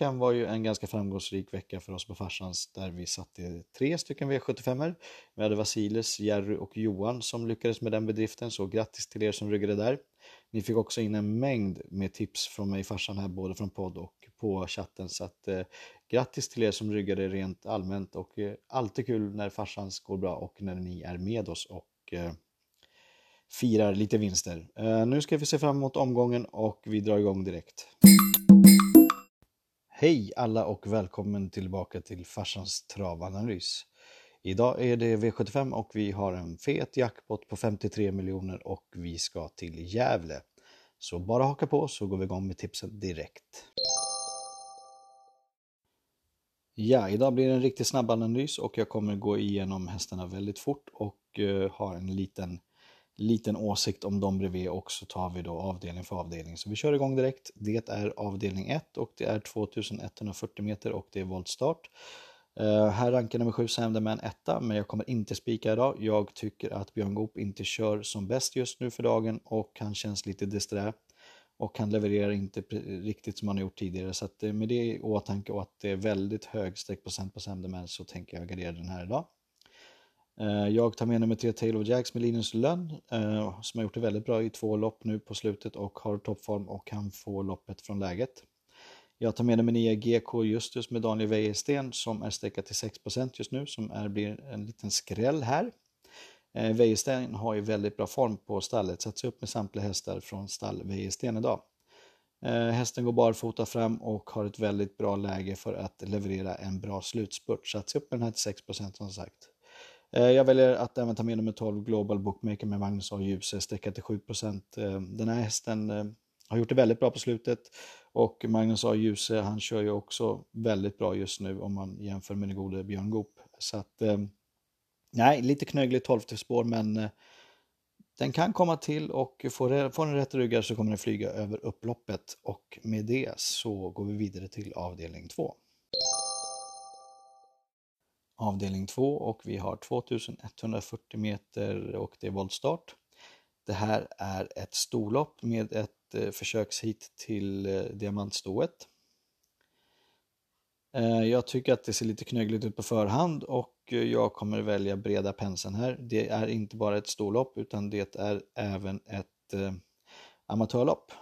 veckan var ju en ganska framgångsrik vecka för oss på Farsans där vi satte tre stycken V75 Vi hade Vasilis, Jerry och Johan som lyckades med den bedriften, så grattis till er som ryggade där. Ni fick också in en mängd med tips från mig farsan här, både från podd och på chatten. Så att, eh, grattis till er som ryggade rent allmänt och eh, alltid kul när farsans går bra och när ni är med oss och eh, firar lite vinster. Eh, nu ska vi se fram emot omgången och vi drar igång direkt. Hej alla och välkommen tillbaka till farsans travanalys. Idag är det V75 och vi har en fet jackpot på 53 miljoner och vi ska till Gävle. Så bara haka på så går vi igång med tipsen direkt. Ja, idag blir det en riktigt snabb analys och jag kommer gå igenom hästarna väldigt fort och eh, uh, har en liten, liten åsikt om dem bredvid och så tar vi då avdelning för avdelning. Så vi kör igång direkt. Det är avdelning 1 och det är 2140 meter och det är voltstart. Uh, eh, här rankar nummer 7 Sam med en etta, men jag kommer inte spika idag. Jag tycker att Björn Goop inte kör som bäst just nu för dagen och han känns lite disträ och han levererar inte riktigt som han har gjort tidigare. Så att eh, med det i åtanke och att det är väldigt hög streckprocent på Sam så tänker jag gardera den här idag. Eh, jag tar med nummer tre Taylor Jacks med Linus Lönn eh, som har gjort det väldigt bra i två lopp nu på slutet och har toppform och kan få loppet från läget. Jag tar med nummer 9 GK Justus med Daniel Wäjersten som är streckat till 6% just nu som är, blir en liten skräll här. Eh, Wäjersten har ju väldigt bra form på stallet, satt sig upp med samtliga hästar från stall Wäjersten idag. Eh, hästen går barfota fram och har ett väldigt bra läge för att leverera en bra slutspurt. Satt sig upp med den här till 6% som sagt. Eh, jag väljer att även ta med nummer 12 Global Bookmaker med Magnus A. Djuse, sträcka till 7 eh, den här hästen eh, har gjort det väldigt bra på slutet och Magnus A. Djuse han kör ju också väldigt bra just nu om man jämför med den gode Björn Goop. Så att Nej, lite knögligt 12 spår men den kan komma till och får, får den rätt ryggar så kommer den flyga över upploppet och med det så går vi vidare till avdelning 2. Avdelning 2 och vi har 2140 meter och det är voltstart. Det här är ett storlopp med ett eh, försökshit till eh, diamantstået. Eh, jag tycker att det ser lite knögligt ut på förhand och jag kommer välja breda penseln här. Det är inte bara ett storlopp utan det är även ett eh, amatörlopp.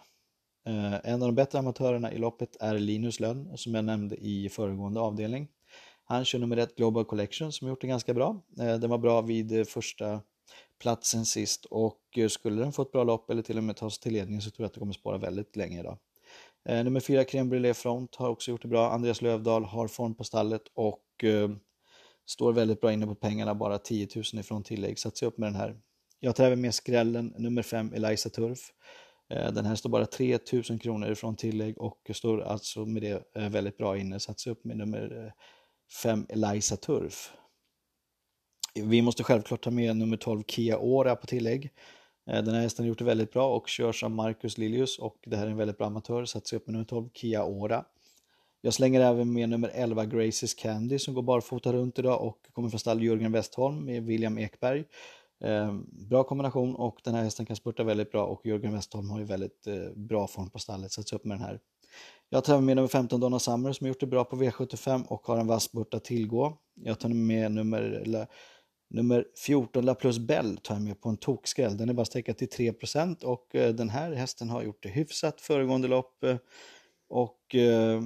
Eh, en av de bättre amatörerna i loppet är Linus Lönn som jag nämnde i föregående avdelning. Han kör nummer ett Global Collection som gjort det ganska bra. Eh, den var bra vid eh, första platsen sist och eh, skulle den få ett bra lopp eller till och med ta sig till ledningen så tror jag att det kommer spara väldigt länge idag. Nummer fyra Creme Brûlée Front har också gjort det bra. Andreas Lövdahl har form på stallet och står väldigt bra inne på pengarna, bara 10 000 ifrån tillägg. Satsa upp med den här. Jag tar även med skrällen nummer fem Eliza Turf. Den här står bara 3 000 kronor ifrån tillägg och står alltså med det väldigt bra inne. Satsa upp med nummer 5 Eliza Turf. Vi måste självklart ta med nummer 12 Kia Ora på tillägg. Eh, den här hästen har gjort det väldigt bra och körs av Marcus Lilius och det här är en väldigt bra amatör, satt upp med nummer 12 Kia Ora. Jag slänger även med nummer 11 Graces Candy som går barfota runt idag och kommer från stall Jörgen Westholm med William Ekberg. Eh, bra kombination och den här hästen kan spurta väldigt bra och Jörgen Westholm har ju väldigt eh, bra form på stallet, satt upp med den här. Jag tar med nummer 15 Donna Summer som har gjort det bra på V75 och har en vass burt att tillgå. Jag tar med nummer, eller, Nummer 14, La Plus Bell, tar jag med på en tokskräll. Den är bara sträckad till 3 och eh, den här hästen har gjort det hyfsat föregående lopp eh, och eh,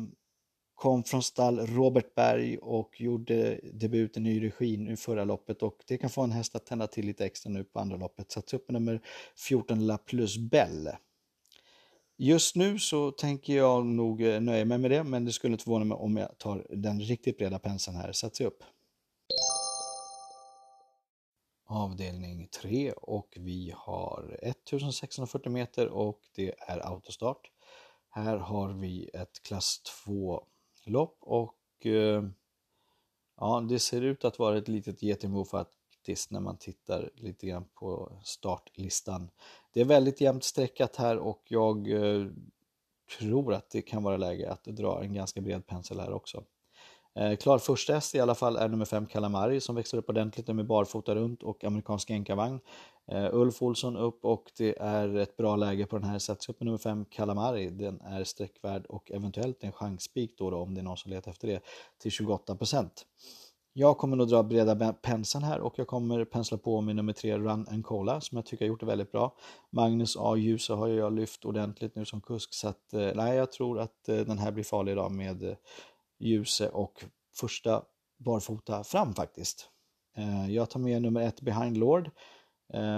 kom från stall Robert Berg och gjorde debut i ny regi nu förra loppet och det kan få en häst att tända till lite extra nu på andra loppet. Satsa upp med nummer 14 La Plus Bell. Just nu så tänker jag nog eh, nöja mig med det men det skulle inte förvåna mig om jag tar den riktigt breda penseln här. Satsa upp avdelning 3 och vi har 1640 meter och det är autostart. Här har vi ett klass 2 lopp och eh, ja, det ser ut att vara ett litet getingbo faktiskt när man tittar lite grann på startlistan. Det är väldigt jämnt streckat här och jag eh, tror att det kan vara läge att dra en ganska bred pensel här också. Eh, klar första häst i alla fall är nummer 5 Calamari som växer upp ordentligt med barfota runt och amerikansk enkavagn. Eh, Ulf Olsson upp och det är ett bra läge på den här. Sätts upp med nummer 5 Calamari. Den är sträckvärd och eventuellt en chansspik då, då om det är någon som letar efter det till 28 procent. Jag kommer nog dra breda penseln här och jag kommer pensla på med nummer 3 Run and Cola som jag tycker har gjort det väldigt bra. Magnus A. Djuse har jag lyft ordentligt nu som kusk så att eh, nej, jag tror att eh, den här blir farlig idag med eh, Djuse och första barfota fram faktiskt. Eh, jag tar med nummer 1 Behind Lord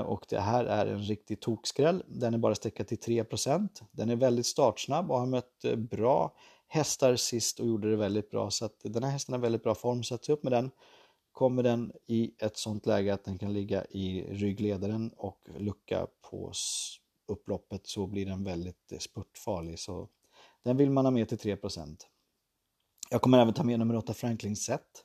och det här är en riktig tokskräll. Den är bara sträckad till 3% Den är väldigt startsnabb och har mött bra hästar sist och gjorde det väldigt bra. Så att den här hästen har väldigt bra form. Sätts upp med den. Kommer den i ett sånt läge att den kan ligga i ryggledaren och lucka på upploppet så blir den väldigt eh, spurtfarlig. Så den vill man ha med till 3% Jag kommer även ta med nummer 8 Franklin Set.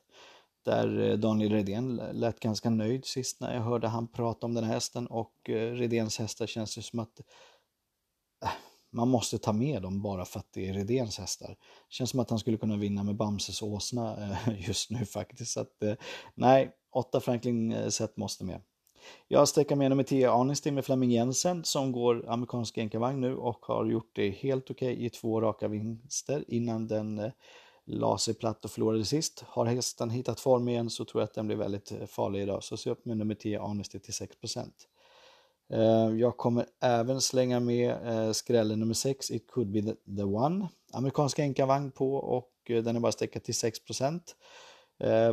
Där eh, Daniel Redén lät ganska nöjd sist när jag hörde han prata om den här hästen och eh, Redéns hästar känns det som att man måste ta med dem bara för att det är Redéns hästar. Känns som att han skulle kunna vinna med Bamses åsna eh, just nu faktiskt. Så att, eh, nej, åtta Franklin-set eh, måste med. Jag sträcker med nummer 10 Anistin med Flemming Jensen som går amerikansk enkavagn nu och har gjort det helt okej okay i två raka vinster innan den la sig platt och förlorade sist. Har hästen hittat form igen så tror jag att den blir väldigt farlig idag. Så se upp med nummer 10 Anistin till 6 Eh, Eh, jag kommer även slänga med eh, skrällen nummer 6, It could be the, one. Amerikanska enkavagn på och eh, den är bara sträckad till 6%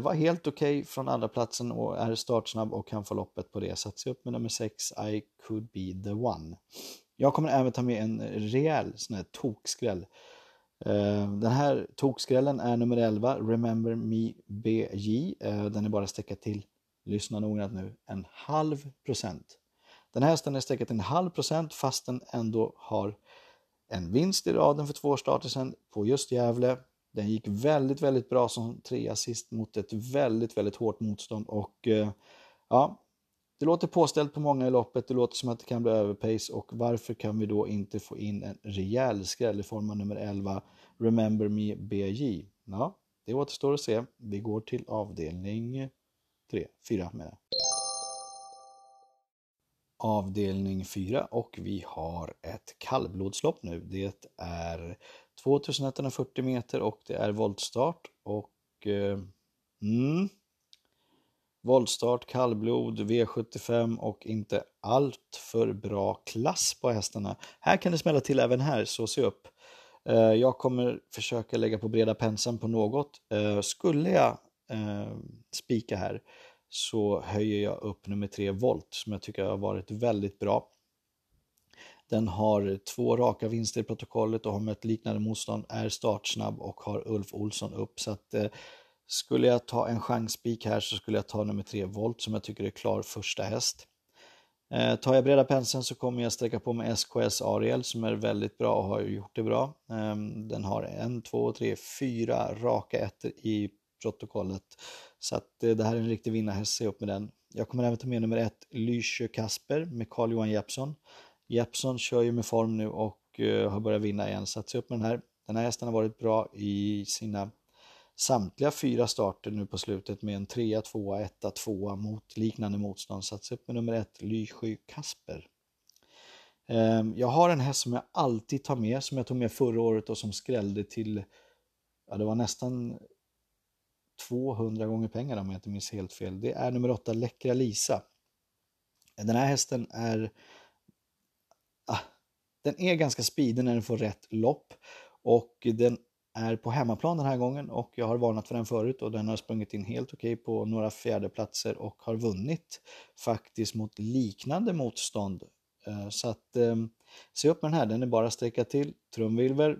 Var helt okej okay från andra platsen och är startsnabb och kan få loppet på det. Satt se upp med nummer 6, I could be the one. Jag kommer även ta med en rejäl sån här tokskräll. Den här tokskrällen är nummer 11, Remember Me BJ. Den är bara sträckad till, lyssna noggrant nu, en halv procent. Den här hästen är till en halv procent fast den ändå har en vinst i raden för två starter sedan på just Gävle. Den gick väldigt, väldigt bra som trea sist mot ett väldigt, väldigt hårt motstånd och eh, ja, det låter påställt på många i loppet, det låter som att det kan bli överpace och varför kan vi då inte få in en rejäl skräll i form av nummer 11 Remember Me BJ? Ja, det återstår att se. Vi går till avdelning 3, 4 menar jag avdelning 4 och vi har ett kallblodslopp nu. Det är 2140 meter och det är voltstart och eh, mm, voltstart, kallblod, V75 och inte allt för bra klass på hästarna. Här kan det smälla till även här, så se upp. Eh, jag kommer försöka lägga på breda penseln på något. Eh, skulle jag eh, spika här så höjer jag upp nummer 3 volt som jag tycker har varit väldigt bra. Den har två raka vinster i protokollet och har mött liknande motstånd, är startsnabb och har Ulf Olsson upp. Så att, eh, skulle jag ta en chansspik här så skulle jag ta nummer 3 volt som jag tycker är klar första häst. Eh, tar jag breda penseln så kommer jag sträcka på med SKS Ariel som är väldigt bra och har gjort det bra. Eh, den har en, två, tre, fyra raka ettor i protokollet. Så att eh, det här är en riktig vinnarhäst, se upp med den. Jag kommer även ta med nummer ett, Lysjö Kasper med Carl-Johan Jeppsson. Jeppsson kör ju med form nu och eh, har börjat vinna igen, så att se upp med den här. Den här hästen har varit bra i sina samtliga fyra starter nu på slutet med en trea, tvåa, etta, tvåa mot liknande motstånd. Så att se upp med nummer ett, Lysjö Kasper. Ehm, jag har en häst som jag alltid tar med, som jag tog med förra året och som skrällde till, ja det var nästan 200 gånger pengarna om jag inte minns helt fel. Det är nummer 8, Läckra Lisa. Den här hästen är ah, den är ganska speedig när den får rätt lopp och den är på hemmaplan den här gången och jag har varnat för den förut och den har sprungit in helt okej okay på några fjärdeplatser och har vunnit faktiskt mot liknande motstånd. Eh, så att ehm, se upp med den här, den är bara sträcka till, trumvirvel,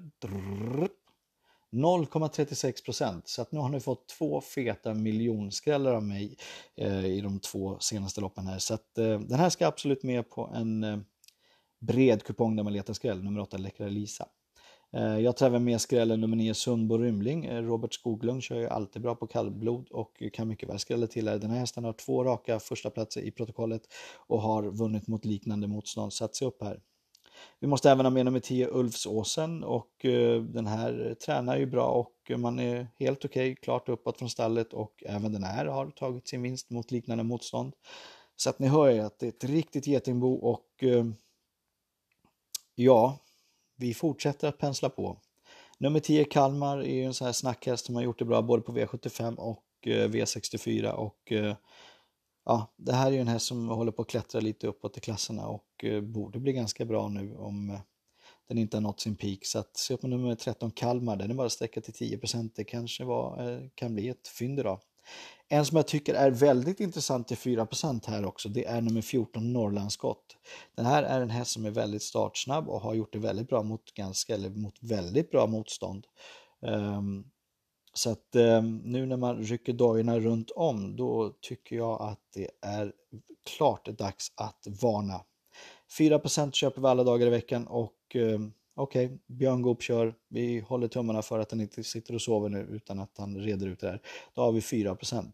0,36 procent. Så att nu har ni fått två feta miljonskrällar av mig eh, i de två senaste loppen här. Så att eh, den här ska absolut med på en eh, bred kupong där man letar skräll, nummer 8 Läckra Lisa. Eh, jag tar även med skrällen nummer 9 Sundbo Rymling. Eh, Robert Skoglund kör ju alltid bra på kallblod och kan mycket väl skrälla till här. Den här hästen har två raka första platser i protokollet och har vunnit mot liknande motstånd. Så att se upp här. Vi måste även ha med nummer 10 Ulfsåsen och eh, den här tränar ju bra och man är helt okej, okay, klart uppåt från stallet och även den här har tagit sin vinst mot liknande motstånd. Så att ni hör ju att det är ett riktigt getingbo och eh, ja, vi fortsätter att pensla på. Nummer 10 Kalmar är ju en sån här snackhäst som har gjort det bra både på V75 och eh, V64 och ja, det här är ju en häst som håller på att klättra lite uppåt i klasserna och eh, borde bli ganska bra nu om eh, den inte har nått sin peak. Så att se upp med nummer 13 Kalmar, den är bara sträckat till 10% Det kanske var, eh, kan bli ett fynd idag. En som jag tycker är väldigt intressant till 4% här också, det är nummer 14 Norrlandsskott. Den här är en häst som är väldigt startsnabb och har gjort det väldigt bra mot ganska, eller mot väldigt bra motstånd. Um, så att eh, nu när man rycker dojorna runt om då tycker jag att det är klart dags att varna. 4% köper vi alla dagar i veckan och eh, okej, okay, Björn Goop kör. Vi håller tummarna för att han inte sitter och sover nu utan att han reder ut det här. Då har vi 4%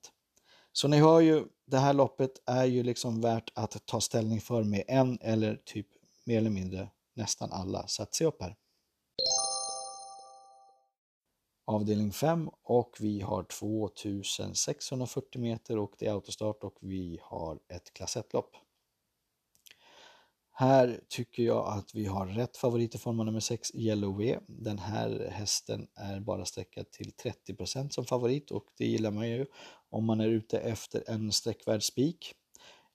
Så ni hör ju, det här loppet är ju liksom värt att ta ställning för med en eller typ mer eller mindre nästan alla. Så att se upp här avdelning 5 och vi har 2640 meter och det är autostart och vi har ett klass 1-lopp. Här tycker jag att vi har rätt favorit i form av nummer 6 Yellow V. Den här hästen är bara sträckad till 30% som favorit och det gillar man ju om man är ute efter en sträckvärd spik.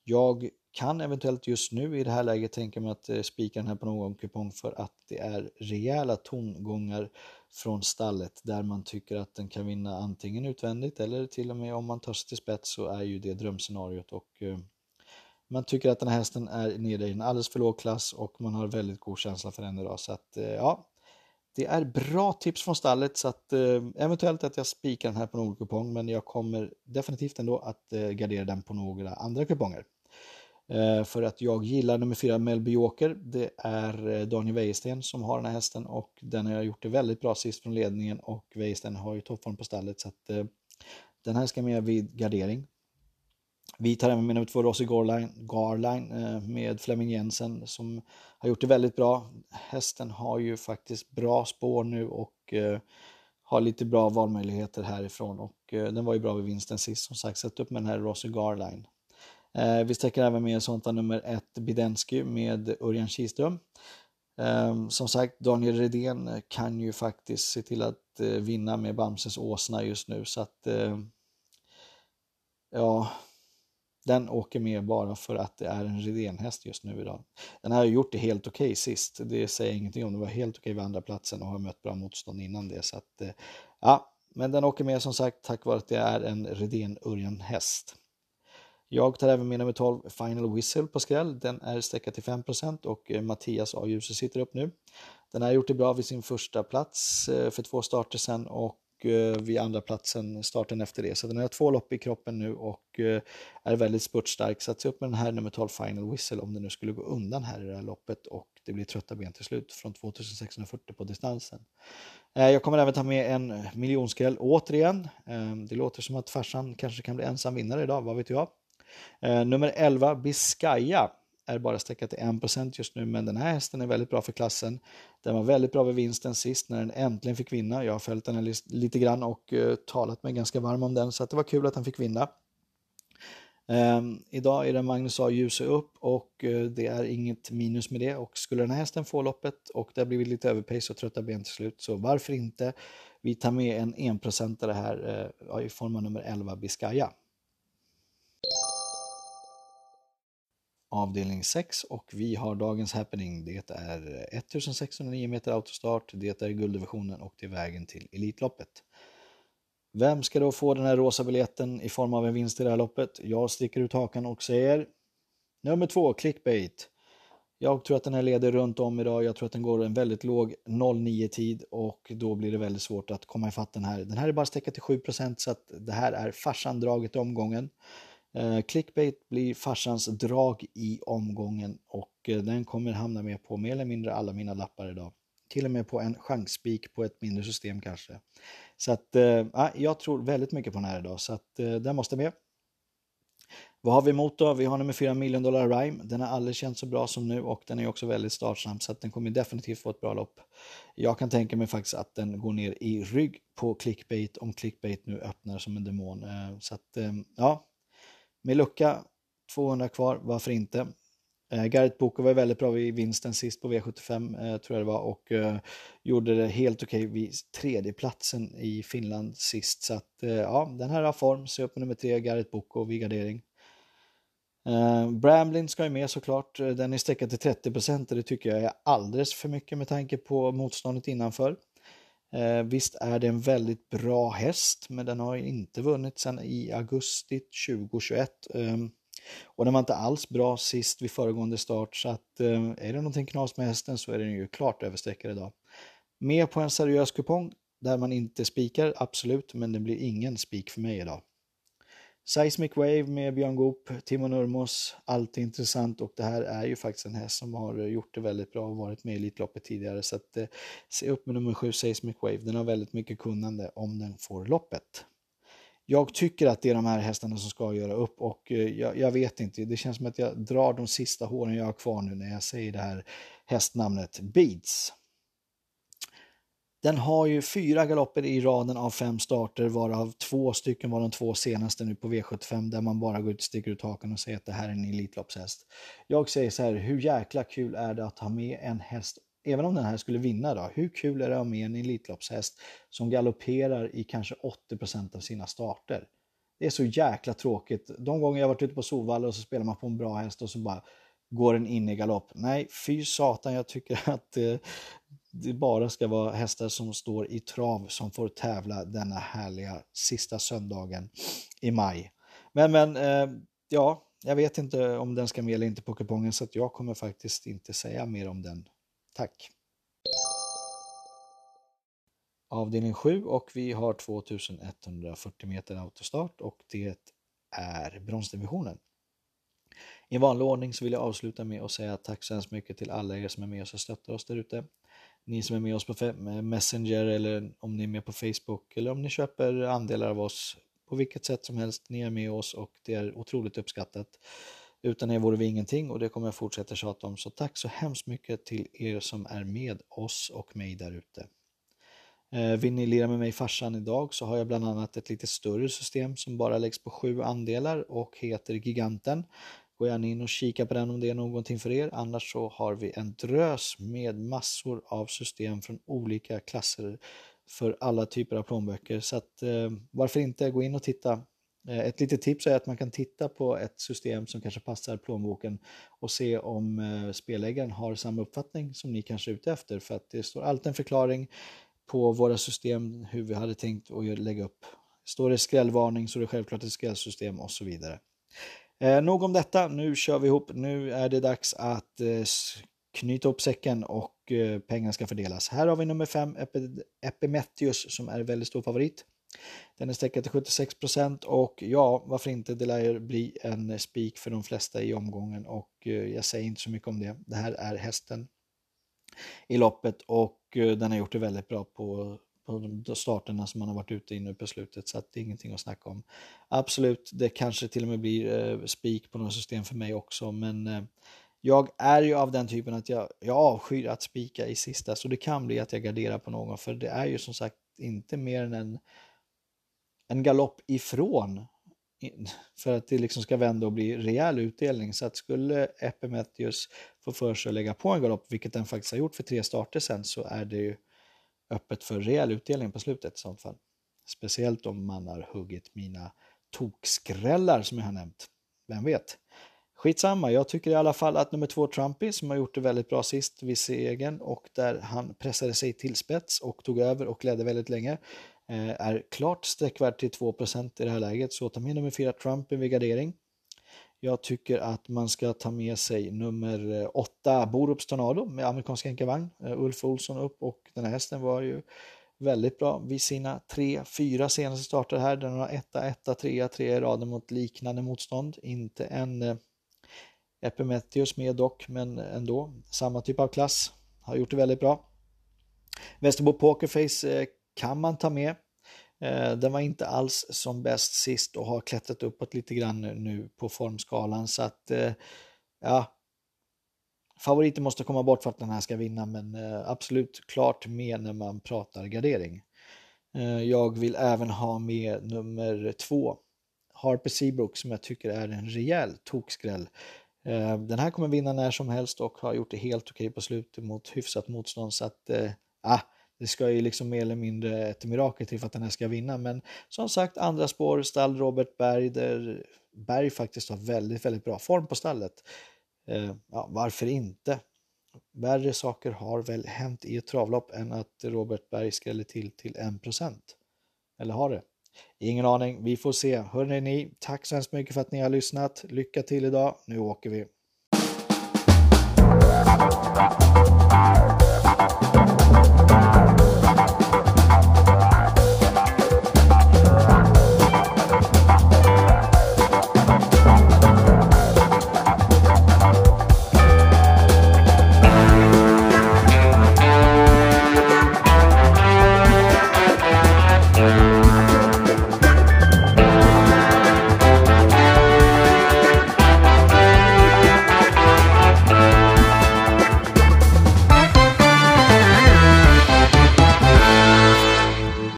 Jag kan eventuellt just nu i det här läget tänka mig att eh, spika den här på någon kupong för att det är rejäla tongångar från stallet där man tycker att den kan vinna antingen utvändigt eller till och med om man tar sig till spets så är ju det drömscenariot. Och eh, man tycker att den här hästen är nere i en alldeles för låg klass och man har väldigt god känsla för den idag så att eh, ja det är bra tips från stallet. Så att eh, eventuellt att jag spikar den här på någon kupong men jag kommer definitivt ändå att eh, gardera den på några andra kuponger. Eh, för att jag gillar nummer fyra Melby Joker. Det är eh, Daniel Wäjersten som har den här hästen och den har gjort det väldigt bra sist från ledningen och Wäjersten har ju toppform på stallet så att eh, den här ska med vid gardering. Vi tar även med nummer två Rossi Garline, Garline eh, med Flemming Jensen som har gjort det väldigt bra. Hästen har ju faktiskt bra spår nu och har lite bra valmöjligheter härifrån och den var ju bra vid vinsten sist som sagt. Sätt upp med den här Rossi Garline. Eh, vi sträcker även med Sonta nummer ett Bidensky med Örjan Kihlström. Eh, som sagt, Daniel Redén kan ju faktiskt se till att eh, vinna med Bamses åsna just nu så att eh, ja, den åker med bara för att det är en Redén-häst just nu idag. Den har gjort det helt okej okay sist, det säger ingenting om. Det var helt okej okay vid andra platsen och har mött bra motstånd innan det. Så att, eh, ja, men den åker med som sagt tack vare att det är en Redén-Örjan-häst. Jag tar även med nummer 12 Final Whistle på skräll. Den är sträckad till 5 och eh, Mattias A. Djuse sitter upp nu. Den har gjort det bra vid sin första plats eh, för två starter sen och eh, vid andra platsen starten efter det. Så den har två lopp i kroppen nu och är väldigt spurtstark. Så att se upp med den här nummer 12 Final Whistle om det nu skulle gå undan här i det här loppet och det blir trötta ben till slut från 2640 på distansen. Jag kommer även ta med en miljonskräll återigen. Det låter som att farsan kanske kan bli ensam vinnare idag, vad vet jag. Eh, nummer 11, Biscaya, är bara sträckat till 1% just nu, men den här hästen är väldigt bra för klassen. Den var väldigt bra vid vinsten sist när den äntligen fick vinna. Jag har följt den lite grann och uh, talat mig ganska varm om den, så det var kul att han fick vinna. Um, idag är det Magnus A. Ljuse upp och uh, det är inget minus med det. Och skulle den här hästen få loppet och det har blivit lite överpace och trötta ben till slut, så varför inte? Vi tar med en enprocentare här uh, i form av nummer 11 Biscaya. Avdelning 6 och vi har dagens happening. Det är 1609 meter autostart, det är gulddivisionen och det är vägen till Elitloppet. Vem ska då få den här rosa biljetten i form av en vinst i det här loppet? Jag sticker ut hakan och säger nummer två, clickbait. Jag tror att den här leder runt om idag. Jag tror att den går en väldigt låg 09 tid och då blir det väldigt svårt att komma ifatt den här. Den här är bara sträckad till 7% så att det här är farsan draget i omgången. Eh, clickbait blir farsans drag i omgången och eh, den kommer hamna med på mer eller mindre alla mina lappar idag. Till och med på en chansspik på ett mindre system kanske. Så att äh, jag tror väldigt mycket på den här idag så att den måste med. Vad har vi emot då? Vi har nummer 4 Million Dollar Rhyme. Den har aldrig känts så bra som nu och den är också väldigt startsam så att den kommer definitivt få ett bra lopp. Jag kan tänka mig faktiskt att den går ner i rygg på clickbait om clickbait nu öppnar som en demon. Så att ja, med lucka 200 kvar, varför inte? Eh, Garrett Boko var väldigt bra vid vinsten sist på V75 eh, tror jag det var och eh, gjorde det helt okej okay vid tredjeplatsen i Finland sist. Så att eh, ja, den här har form. Se upp med nummer tre, Garrett Boko vid gardering. Eh, Bramlin ska ju med såklart. Eh, den är sträckad till 30% och det tycker jag är alldeles för mycket med tanke på motståndet innanför. Eh, visst är det en väldigt bra häst, men den har inte vunnit sedan i augusti 2021. Eh, och den var inte alls bra sist vid föregående start så att eh, är det någonting knas med hästen så är den ju klart överstreckad idag. Med på en seriös kupong där man inte spikar, absolut, men det blir ingen spik för mig idag. Seismic Wave med Björn Goop, Timo Nurmos, allt intressant. Och det här är ju faktiskt en häst som har gjort det väldigt bra och varit med i Elitloppet tidigare. Så att eh, se upp med nummer 7 Seismic Wave, den har väldigt mycket kunnande om den får loppet. Jag tycker att det är de här hästarna som ska göra upp och eh, jag, jag, vet inte, det känns som att jag drar de sista håren jag har kvar nu när jag säger det här hästnamnet Beats. Den har ju fyra galopper i raden av fem starter varav två stycken var de två senaste nu på V75 där man bara går ut, sticker ut hakan och säger att det här är en Elitloppshäst. Jag säger så här, hur jäkla kul är det att ha med en häst även om den här skulle vinna då, hur kul är det att ha med en Elitloppshäst som galopperar i kanske 80% av sina starter? Det är så jäkla tråkigt. De gånger jag varit ute på Solvalla och så spelar man på en bra häst och så bara går den in i galopp. Nej, fy satan, jag tycker att eh, det bara ska vara hästar som står i trav som får tävla denna härliga sista söndagen i maj. Men, men, eh, ja, jag vet inte om den ska med eller inte på kupongen så att jag kommer faktiskt inte säga mer om den Tack! Avdelning 7 och vi har 2140 meter autostart och det är bronsdivisionen. I vanlig ordning så vill jag avsluta med att säga tack så hemskt mycket till alla er som är med oss och stöttar oss där ute. Ni som är med oss på Messenger eller om ni är med på Facebook eller om ni köper andelar av oss på vilket sätt som helst. Ni är med oss och det är otroligt uppskattat. Utan er vore vi ingenting och det kommer jag fortsätta tjata om. Så tack så hemskt mycket till er som är med oss och mig där ute. Eh, vill ni lira med mig farsan idag så har jag bland annat ett lite större system som bara läggs på sju andelar och heter Giganten. Gå gärna in och kika på den om det är någonting för er. Annars så har vi en drös med massor av system från olika klasser för alla typer av plånböcker. Så att, eh, varför inte gå in och titta Eh, ett litet tips är att man kan titta på ett system som kanske passar plånboken och se om eh, spelägaren har samma uppfattning som ni kanske är ute efter. För att det står alltid en förklaring på våra system, hur vi hade tänkt att lägga upp. Står det skrällvarning så är det självklart ett skrällsystem och så vidare. Eh, nog om detta, nu kör vi ihop. Nu är det dags att eh, knyta upp säcken och eh, pengarna ska fördelas. Här har vi nummer 5, Epimetheus, som är väldigt stor favorit. Den är sträckad till 76 procent och ja, varför inte? Det lär bli en spik för de flesta i omgången och eh, jag säger inte så mycket om det. Det här är hästen i loppet och eh, den har gjort det väldigt bra på, på de starterna som man har varit ute i nu på slutet så att det är ingenting att snacka om. Absolut, det kanske till och med blir eh, spik på några system för mig också men eh, jag är ju av den typen att jag, jag avskyr att spika i sista så det kan bli att jag garderar på någon för det är ju som sagt inte mer än en en galopp ifrån för att det liksom ska vända och bli rejäl utdelning. Så att skulle Epimetheus få för sig att lägga på en galopp, vilket den faktiskt har gjort för tre starter sen, så är det ju öppet för rejäl utdelning på slutet i sånt fall. Speciellt om man har huggit mina tokskrällar som jag har nämnt. Vem vet? Skitsamma, jag tycker i alla fall att nummer två Trumpy som har gjort det väldigt bra sist vid segern och där han pressade sig till spets och tog över och ledde väldigt länge eh, är klart sträckvärd till 2% i det här läget, så ta med nummer 4 Trumpy vid gardering. Jag tycker att man ska ta med sig nummer eh, 8 Borups Tornado med amerikansk enkavagn. Eh, Ulf Olsson upp och den här hästen var ju väldigt bra vid sina tre, fyra senaste starter här. Den har etta, etta, trea, trea i raden mot liknande motstånd. Inte en eh, Epimetheus med dock, men ändå samma typ av klass. Har gjort det väldigt bra. Västerbo Pokerface kan man ta med. Eh, den var inte alls som bäst sist och har klättrat uppåt lite grann nu på formskalan så att eh, ja, favoriten måste komma bort för att den här ska vinna men eh, absolut klart med när man pratar gardering. Eh, jag vill även ha med nummer två, Harper Seabrook som jag tycker är en rejäl tokskräll. Eh, den här kommer vinna när som helst och har gjort det helt okej på slutet mot hyfsat motstånd så att ah, det ska ju liksom mer eller mindre ett mirakel till för att den här ska vinna. Men som sagt, andra spår, stall Robert Berg, där Berg faktiskt har väldigt, väldigt bra form på stallet. Eh, ja, varför inte? Värre saker har väl hänt i ett travlopp än att Robert Berg skräller till till 1%. Eller har det? Ingen aning, vi får se. Hörrni ni, tack så hemskt mycket för att ni har lyssnat. Lycka till idag, nu åker vi.